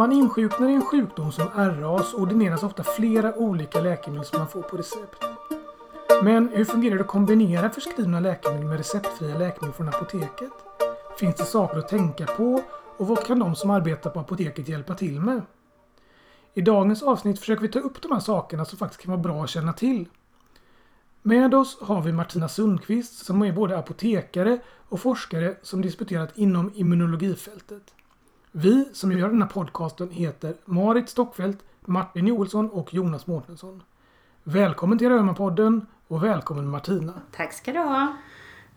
man insjuknar i en sjukdom som RAs ordineras ofta flera olika läkemedel som man får på recept. Men hur fungerar det att kombinera förskrivna läkemedel med receptfria läkemedel från apoteket? Finns det saker att tänka på och vad kan de som arbetar på apoteket hjälpa till med? I dagens avsnitt försöker vi ta upp de här sakerna som faktiskt kan vara bra att känna till. Med oss har vi Martina Sundqvist som är både apotekare och forskare som disputerat inom immunologifältet. Vi som gör den här podcasten heter Marit Stockfeldt, Martin Joelsson och Jonas Mårtensson. Välkommen till Röma-podden och välkommen Martina. Tack ska du ha.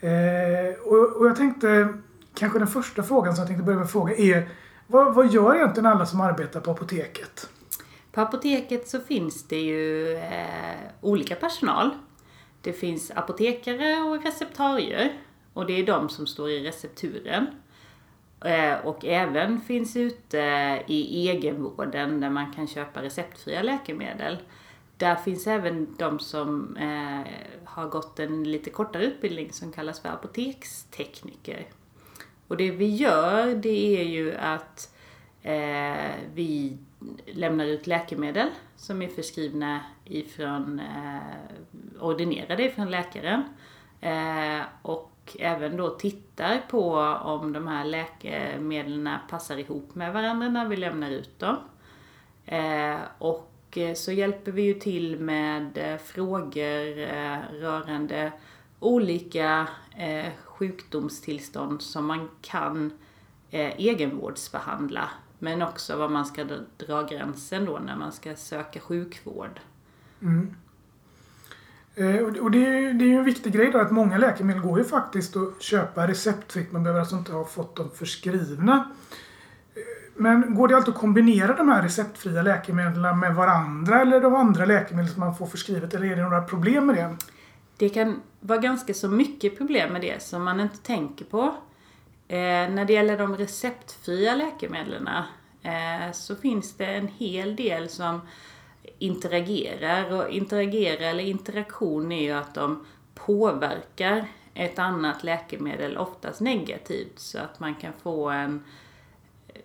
Eh, och, och, jag tänkte, kanske den första frågan som jag tänkte börja med att fråga är vad, vad gör egentligen alla som arbetar på apoteket? På apoteket så finns det ju eh, olika personal. Det finns apotekare och receptarier och det är de som står i recepturen. Eh, och även finns ute i egenvården där man kan köpa receptfria läkemedel. Där finns även de som eh, har gått en lite kortare utbildning som kallas för apotekstekniker. Och det vi gör det är ju att eh, vi lämnar ut läkemedel som är förskrivna ifrån, eh, ordinerade ifrån läkaren. Eh, och även då tittar på om de här läkemedlen passar ihop med varandra när vi lämnar ut dem. Eh, och så hjälper vi ju till med eh, frågor eh, rörande olika sjukdomstillstånd som man kan egenvårdsbehandla men också var man ska dra gränsen då när man ska söka sjukvård. Mm. Eh, och det är, det är ju en viktig grej då att många läkemedel går ju faktiskt att köpa receptfritt. Man behöver alltså inte ha fått dem förskrivna. Eh, men går det alltid att kombinera de här receptfria läkemedlen med varandra eller de andra läkemedel som man får förskrivet? Eller är det några problem med det? Det kan vara ganska så mycket problem med det som man inte tänker på. Eh, när det gäller de receptfria läkemedlen eh, så finns det en hel del som interagerar. Och interagera eller interaktion är ju att de påverkar ett annat läkemedel, oftast negativt, så att man kan få en eh,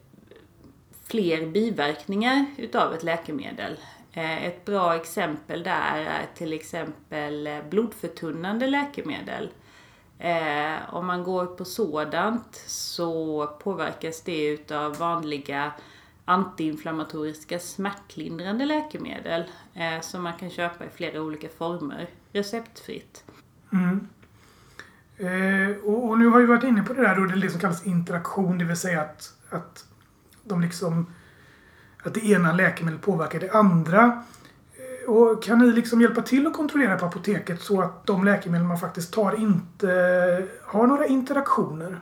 fler biverkningar utav ett läkemedel. Eh, ett bra exempel där är till exempel eh, blodförtunnande läkemedel. Om man går på sådant så påverkas det utav vanliga antiinflammatoriska smärtlindrande läkemedel eh, som man kan köpa i flera olika former, receptfritt. Mm. Eh, och, och, nu har vi varit inne på det där då, det som kallas interaktion, det vill säga att, att de liksom att det ena läkemedlet påverkar det andra. Och kan ni liksom hjälpa till att kontrollera på apoteket så att de läkemedel man faktiskt tar inte har några interaktioner?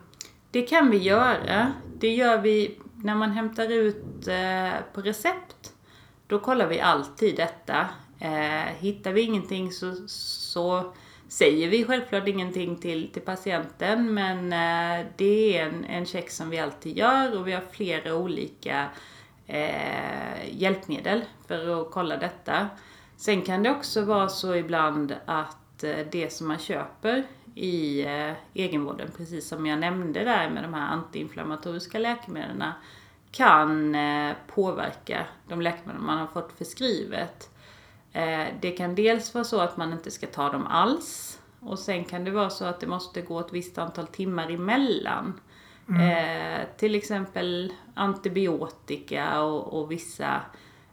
Det kan vi göra. Det gör vi när man hämtar ut eh, på recept. Då kollar vi alltid detta. Eh, hittar vi ingenting så, så säger vi självklart ingenting till, till patienten men eh, det är en, en check som vi alltid gör och vi har flera olika eh, hjälpmedel för att kolla detta. Sen kan det också vara så ibland att eh, det som man köper i eh, egenvården, precis som jag nämnde där med de här antiinflammatoriska läkemedlen, kan eh, påverka de läkemedel man har fått förskrivet. Det kan dels vara så att man inte ska ta dem alls och sen kan det vara så att det måste gå ett visst antal timmar emellan. Mm. till exempel antibiotika och, och vissa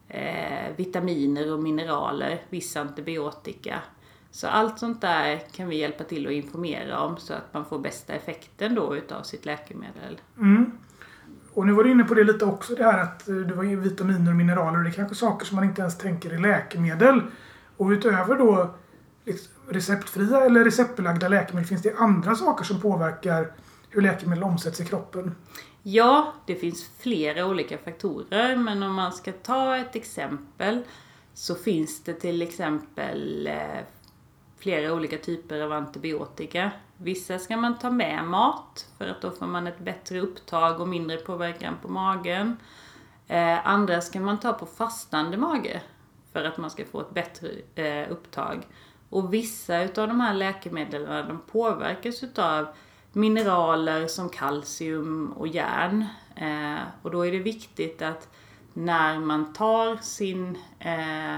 eh, vitaminer och mineraler, viss antibiotika. Så allt sånt där kan vi hjälpa till att informera om så att man får bästa effekten då utav sitt läkemedel. Mm. Och nu var du inne på det lite också det här att eh, det var vitaminer och mineraler och det är kanske saker som man inte ens tänker i läkemedel. Och utöver då liksom receptfria eller receptbelagda läkemedel finns det andra saker som påverkar hur läkemedel omsätts i kroppen? Ja, det finns flera olika faktorer men om man ska ta ett exempel så finns det till exempel eh, flera olika typer av antibiotika. Vissa ska man ta med mat för att då får man ett bättre upptag och mindre påverkan på magen. Eh, andra ska man ta på fastande mage för att man ska få ett bättre eh, upptag. Och vissa utav de här läkemedlen de påverkas utav mineraler som kalcium och järn. Eh, och då är det viktigt att när man tar sin, eh,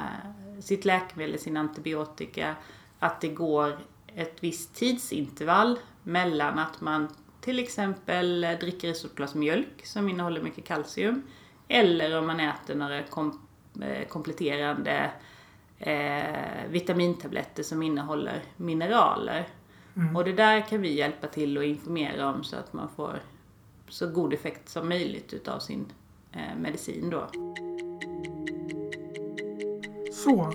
sitt läkemedel, sin antibiotika, att det går ett visst tidsintervall mellan att man till exempel dricker ett stort glas mjölk som innehåller mycket kalcium eller om man äter några kom, eh, kompletterande eh, vitamintabletter som innehåller mineraler. Mm. Och det där kan vi hjälpa till och informera om så att man får så god effekt som möjligt utav sin eh, medicin då. Så,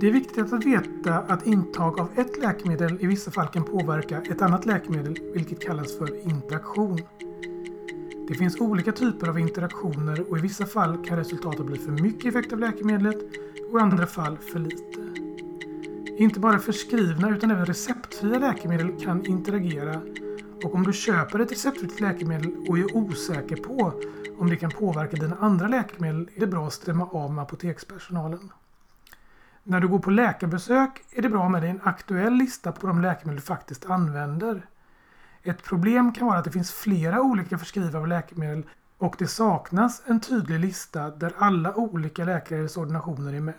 det är viktigt att veta att intag av ett läkemedel i vissa fall kan påverka ett annat läkemedel, vilket kallas för interaktion. Det finns olika typer av interaktioner och i vissa fall kan resultatet bli för mycket effekt av läkemedlet och i andra fall för lite. Inte bara förskrivna utan även receptfria läkemedel kan interagera och om du köper ett receptfritt läkemedel och är osäker på om det kan påverka dina andra läkemedel är det bra att stämma av med apotekspersonalen. När du går på läkarbesök är det bra med dig en aktuell lista på de läkemedel du faktiskt använder. Ett problem kan vara att det finns flera olika förskrivare av läkemedel och det saknas en tydlig lista där alla olika läkares ordinationer är med.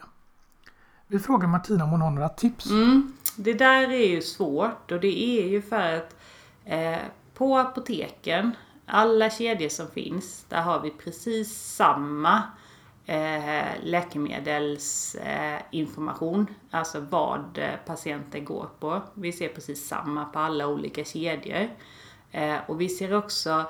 Vi frågar Martina om hon har några tips. Mm, det där är ju svårt och det är ju för att eh, på apoteken, alla kedjor som finns, där har vi precis samma eh, Eh, läkemedelsinformation, eh, alltså vad eh, patienten går på. Vi ser precis samma på alla olika kedjor. Eh, och vi ser också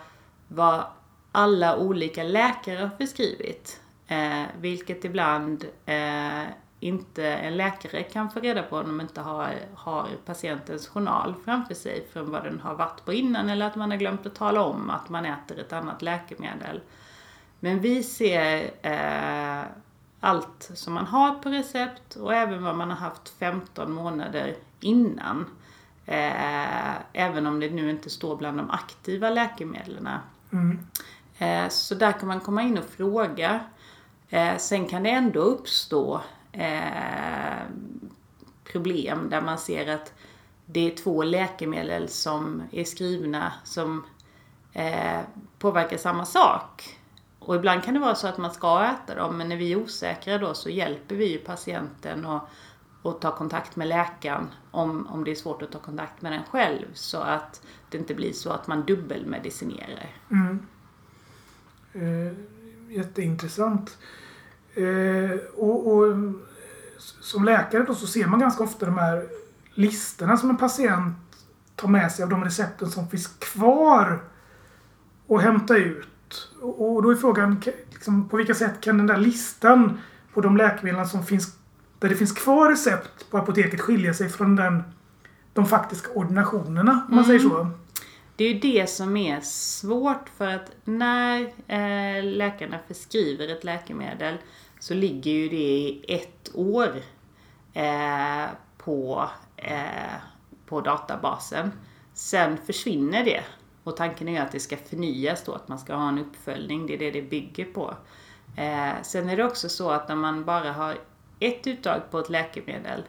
vad alla olika läkare har förskrivit. Eh, vilket ibland eh, inte en läkare kan få reda på om de inte har, har patientens journal framför sig från vad den har varit på innan eller att man har glömt att tala om att man äter ett annat läkemedel. Men vi ser eh, allt som man har på recept och även vad man har haft 15 månader innan. Eh, även om det nu inte står bland de aktiva läkemedlen. Mm. Eh, så där kan man komma in och fråga. Eh, sen kan det ändå uppstå eh, problem där man ser att det är två läkemedel som är skrivna som eh, påverkar samma sak. Och ibland kan det vara så att man ska äta dem, men när vi är osäkra då så hjälper vi ju patienten och, och ta kontakt med läkaren om, om det är svårt att ta kontakt med den själv så att det inte blir så att man dubbelmedicinerar. Mm. Eh, jätteintressant. Eh, och, och, som läkare då så ser man ganska ofta de här listorna som en patient tar med sig av de recepten som finns kvar och hämta ut. Och då är frågan liksom, på vilka sätt kan den där listan på de läkemedel som finns där det finns kvar recept på apoteket skilja sig från den, de faktiska ordinationerna, om man mm. säger så? Det är ju det som är svårt för att när eh, läkarna förskriver ett läkemedel så ligger ju det i ett år eh, på, eh, på databasen. Sen försvinner det och tanken är att det ska förnyas då, att man ska ha en uppföljning. Det är det det bygger på. Eh, sen är det också så att när man bara har ett uttag på ett läkemedel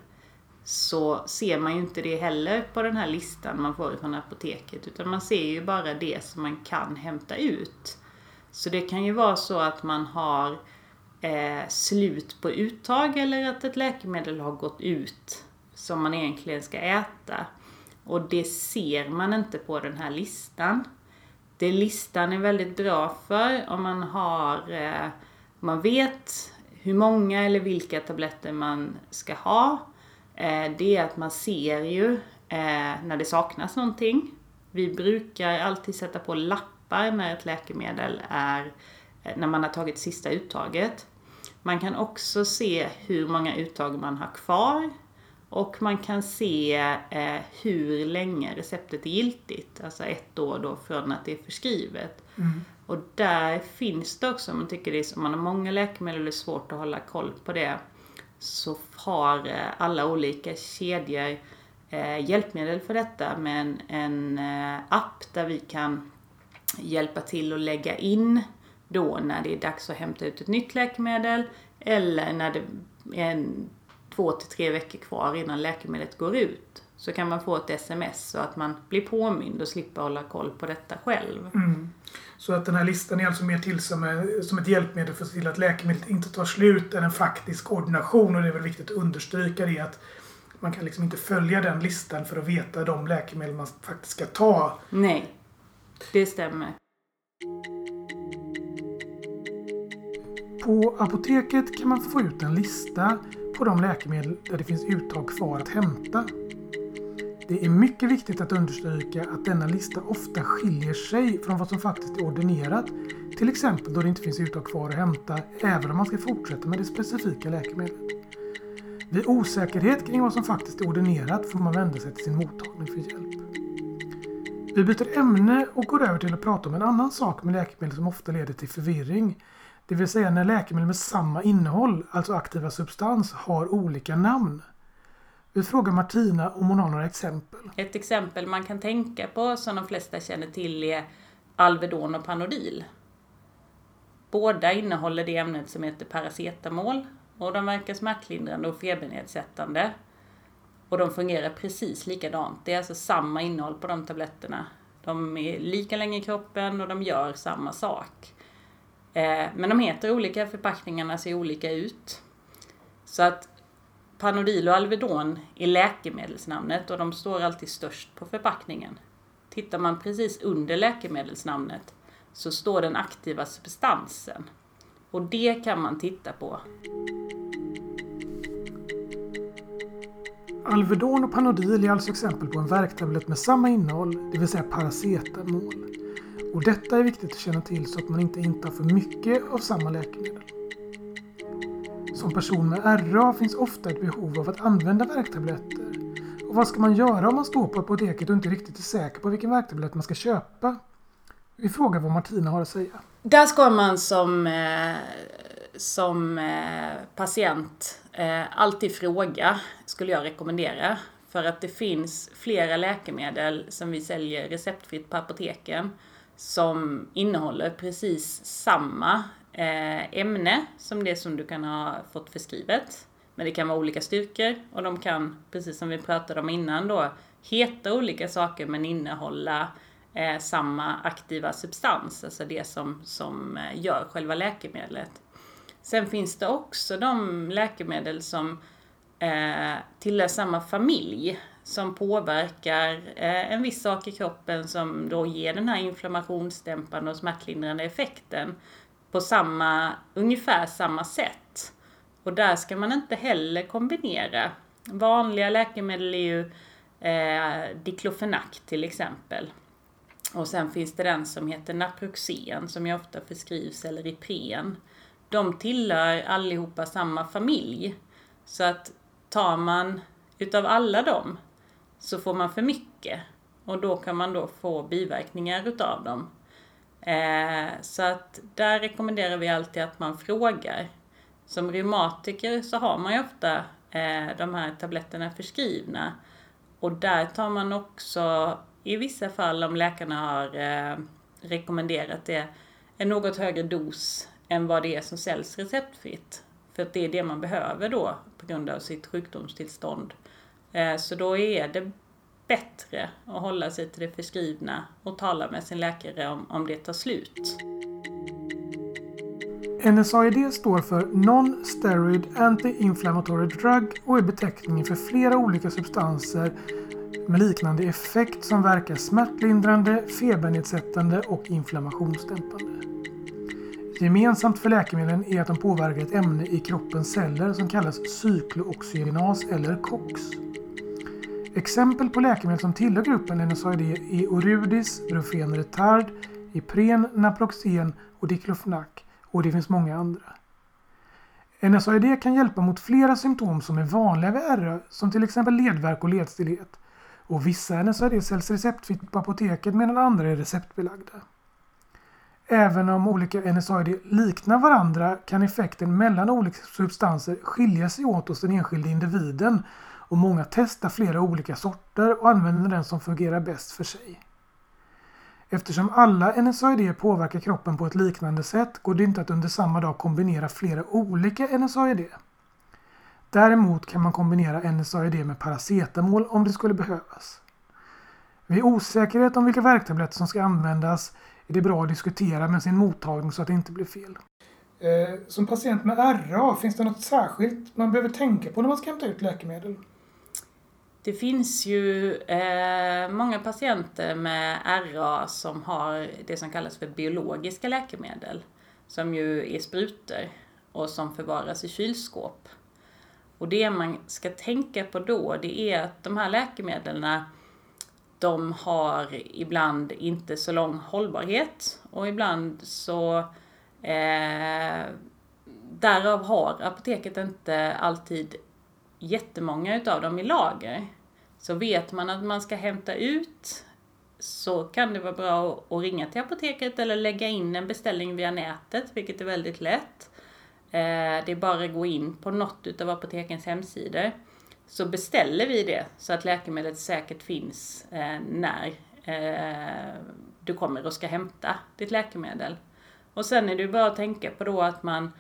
så ser man ju inte det heller på den här listan man får från apoteket. Utan man ser ju bara det som man kan hämta ut. Så det kan ju vara så att man har eh, slut på uttag eller att ett läkemedel har gått ut som man egentligen ska äta. Och det ser man inte på den här listan. Det listan är väldigt bra för om man har, eh, man vet hur många eller vilka tabletter man ska ha. Eh, det är att man ser ju eh, när det saknas någonting. Vi brukar alltid sätta på lappar när ett läkemedel är, eh, när man har tagit sista uttaget. Man kan också se hur många uttag man har kvar och man kan se eh, hur länge receptet är giltigt, alltså ett år då från att det är förskrivet. Mm. Och där finns det också, om man tycker det är, om man har många läkemedel och det är svårt att hålla koll på det, så har eh, alla olika kedjor eh, hjälpmedel för detta med en, en eh, app där vi kan hjälpa till att lägga in då när det är dags att hämta ut ett nytt läkemedel eller när det är en två till tre veckor kvar innan läkemedlet går ut. så kan man få ett sms så att man blir påmind och slipper hålla koll på detta själv. Mm. Så att den här listan är alltså mer till som, som ett hjälpmedel för att se till att läkemedlet inte tar slut än en faktisk ordination. Och det är väl viktigt att understryka det att man kan liksom inte följa den listan för att veta de läkemedel man faktiskt ska ta. Nej, det stämmer. På apoteket kan man få ut en lista på de läkemedel där det finns uttag kvar att hämta. Det är mycket viktigt att understryka att denna lista ofta skiljer sig från vad som faktiskt är ordinerat. Till exempel då det inte finns uttag kvar att hämta även om man ska fortsätta med det specifika läkemedlet. Vid osäkerhet kring vad som faktiskt är ordinerat får man vända sig till sin mottagning för hjälp. Vi byter ämne och går över till att prata om en annan sak med läkemedel som ofta leder till förvirring. Det vill säga när läkemedel med samma innehåll, alltså aktiva substans, har olika namn. Vi frågar Martina om hon har några exempel. Ett exempel man kan tänka på som de flesta känner till är Alvedon och Panodil. Båda innehåller det ämnet som heter paracetamol och de verkar smärtlindrande och febernedsättande. Och de fungerar precis likadant. Det är alltså samma innehåll på de tabletterna. De är lika länge i kroppen och de gör samma sak. Eh, men de heter olika, förpackningarna ser olika ut. Så att Panodil och Alvedon är läkemedelsnamnet och de står alltid störst på förpackningen. Tittar man precis under läkemedelsnamnet så står den aktiva substansen. Och det kan man titta på. Alvedon och Panodil är alltså exempel på en värktablett med samma innehåll, det vill säga paracetamol. Och detta är viktigt att känna till så att man inte intar för mycket av samma läkemedel. Som person med RA finns ofta ett behov av att använda värktabletter. Och vad ska man göra om man står på apoteket och inte riktigt är säker på vilken värktablett man ska köpa? Vi frågar vad Martina har att säga. Där ska man som, eh, som eh, patient eh, alltid fråga, skulle jag rekommendera. För att det finns flera läkemedel som vi säljer receptfritt på apoteken som innehåller precis samma eh, ämne som det som du kan ha fått förskrivet. Men det kan vara olika styrkor och de kan, precis som vi pratade om innan då, heta olika saker men innehålla eh, samma aktiva substans, alltså det som, som eh, gör själva läkemedlet. Sen finns det också de läkemedel som eh, tillhör samma familj som påverkar eh, en viss sak i kroppen som då ger den här inflammationsdämpande och smärtlindrande effekten på samma, ungefär samma sätt. Och där ska man inte heller kombinera. Vanliga läkemedel är ju eh, diklofenak till exempel. Och sen finns det den som heter Naproxen som ju ofta förskrivs, eller Ipren. De tillhör allihopa samma familj. Så att tar man utav alla dem så får man för mycket. Och då kan man då få biverkningar utav dem. Eh, så att där rekommenderar vi alltid att man frågar. Som reumatiker så har man ju ofta eh, de här tabletterna förskrivna. Och där tar man också, i vissa fall om läkarna har eh, rekommenderat det, en något högre dos än vad det är som säljs receptfritt. För att det är det man behöver då på grund av sitt sjukdomstillstånd. Eh, så då är det bättre att hålla sig till det förskrivna och tala med sin läkare om, om det tar slut. NSAID står för Non-Steroid Anti-Inflammatory Drug och är beteckningen för flera olika substanser med liknande effekt som verkar smärtlindrande, febernedsättande och inflammationsdämpande. Gemensamt för läkemedlen är att de påverkar ett ämne i kroppens celler som kallas cyklooxygenas eller COX. Exempel på läkemedel som tillhör gruppen NSAID är Orudis, Brufen Retard, Ipren, Naproxen och Diclofenac och det finns många andra. NSAID kan hjälpa mot flera symptom som är vanliga vid RA som till exempel ledvärk och ledstillhet. Och vissa NSAID säljs receptfritt på apoteket medan andra är receptbelagda. Även om olika NSAID liknar varandra kan effekten mellan olika substanser skilja sig åt hos den enskilde individen och många testar flera olika sorter och använder den som fungerar bäst för sig. Eftersom alla NSAID påverkar kroppen på ett liknande sätt går det inte att under samma dag kombinera flera olika NSAID. Däremot kan man kombinera NSAID med paracetamol om det skulle behövas. Vid osäkerhet om vilka värktabletter som ska användas är det bra att diskutera med sin mottagning så att det inte blir fel. Eh, som patient med RA, finns det något särskilt man behöver tänka på när man ska hämta ut läkemedel? Det finns ju eh, många patienter med RA som har det som kallas för biologiska läkemedel. Som ju är sprutor och som förvaras i kylskåp. Och det man ska tänka på då, det är att de här läkemedlen de har ibland inte så lång hållbarhet och ibland så eh, därav har apoteket inte alltid jättemånga utav dem i lager. Så vet man att man ska hämta ut så kan det vara bra att ringa till apoteket eller lägga in en beställning via nätet, vilket är väldigt lätt. Eh, det är bara att gå in på något utav apotekens hemsidor. Så beställer vi det så att läkemedlet säkert finns eh, när eh, du kommer och ska hämta ditt läkemedel. Och sen är det bara att tänka på då att man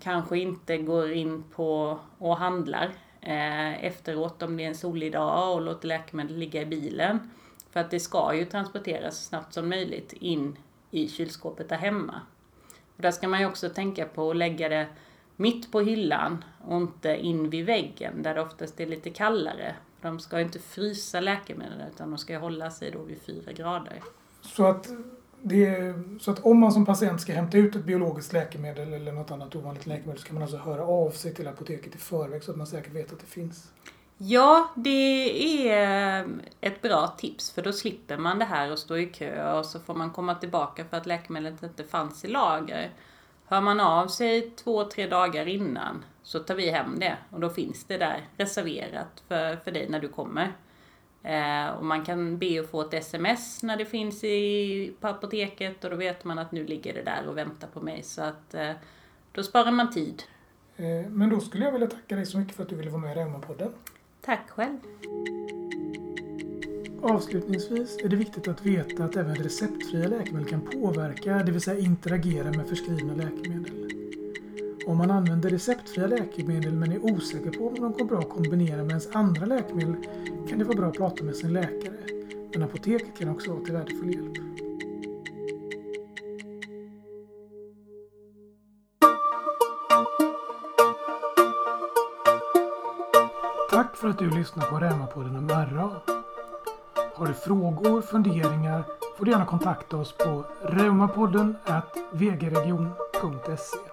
kanske inte går in på och handlar Eh, efteråt om det är en solig dag och låter läkemedlet ligga i bilen. För att det ska ju transporteras så snabbt som möjligt in i kylskåpet där hemma. Och där ska man ju också tänka på att lägga det mitt på hyllan och inte in vid väggen där det oftast är lite kallare. De ska ju inte frysa läkemedlen utan de ska hålla sig då vid 4 grader. Så att, det, så att om man som patient ska hämta ut ett biologiskt läkemedel eller något annat ovanligt läkemedel så kan man alltså höra av sig till apoteket i förväg så att man säkert vet att det finns? Ja, det är eh, ett bra tips för då slipper man det här och stå i kö och så får man komma tillbaka för att läkemedlet inte fanns i lager. Hör man av sig två, tre dagar innan så tar vi hem det och då finns det där reserverat för, för dig när du kommer. Eh, och man kan be att få ett sms när det finns i, på apoteket och då vet man att nu ligger det där och väntar på mig. Så att eh, då sparar man tid. Eh, men då skulle jag vilja tacka dig så mycket för att du ville vara med i Reumapodden. Tack själv. Avslutningsvis är det viktigt att veta att även receptfria läkemedel kan påverka, det vill säga interagera med förskrivna läkemedel. Om man använder receptfria läkemedel men är osäker på om de går bra att kombinera med ens andra läkemedel kan det vara bra att prata med sin läkare. Men apoteket kan också vara till värdefull hjälp. Tack för att du lyssnar på Rämapodden om RA. Har du frågor, funderingar får du gärna kontakta oss på reumapodden vgregion.se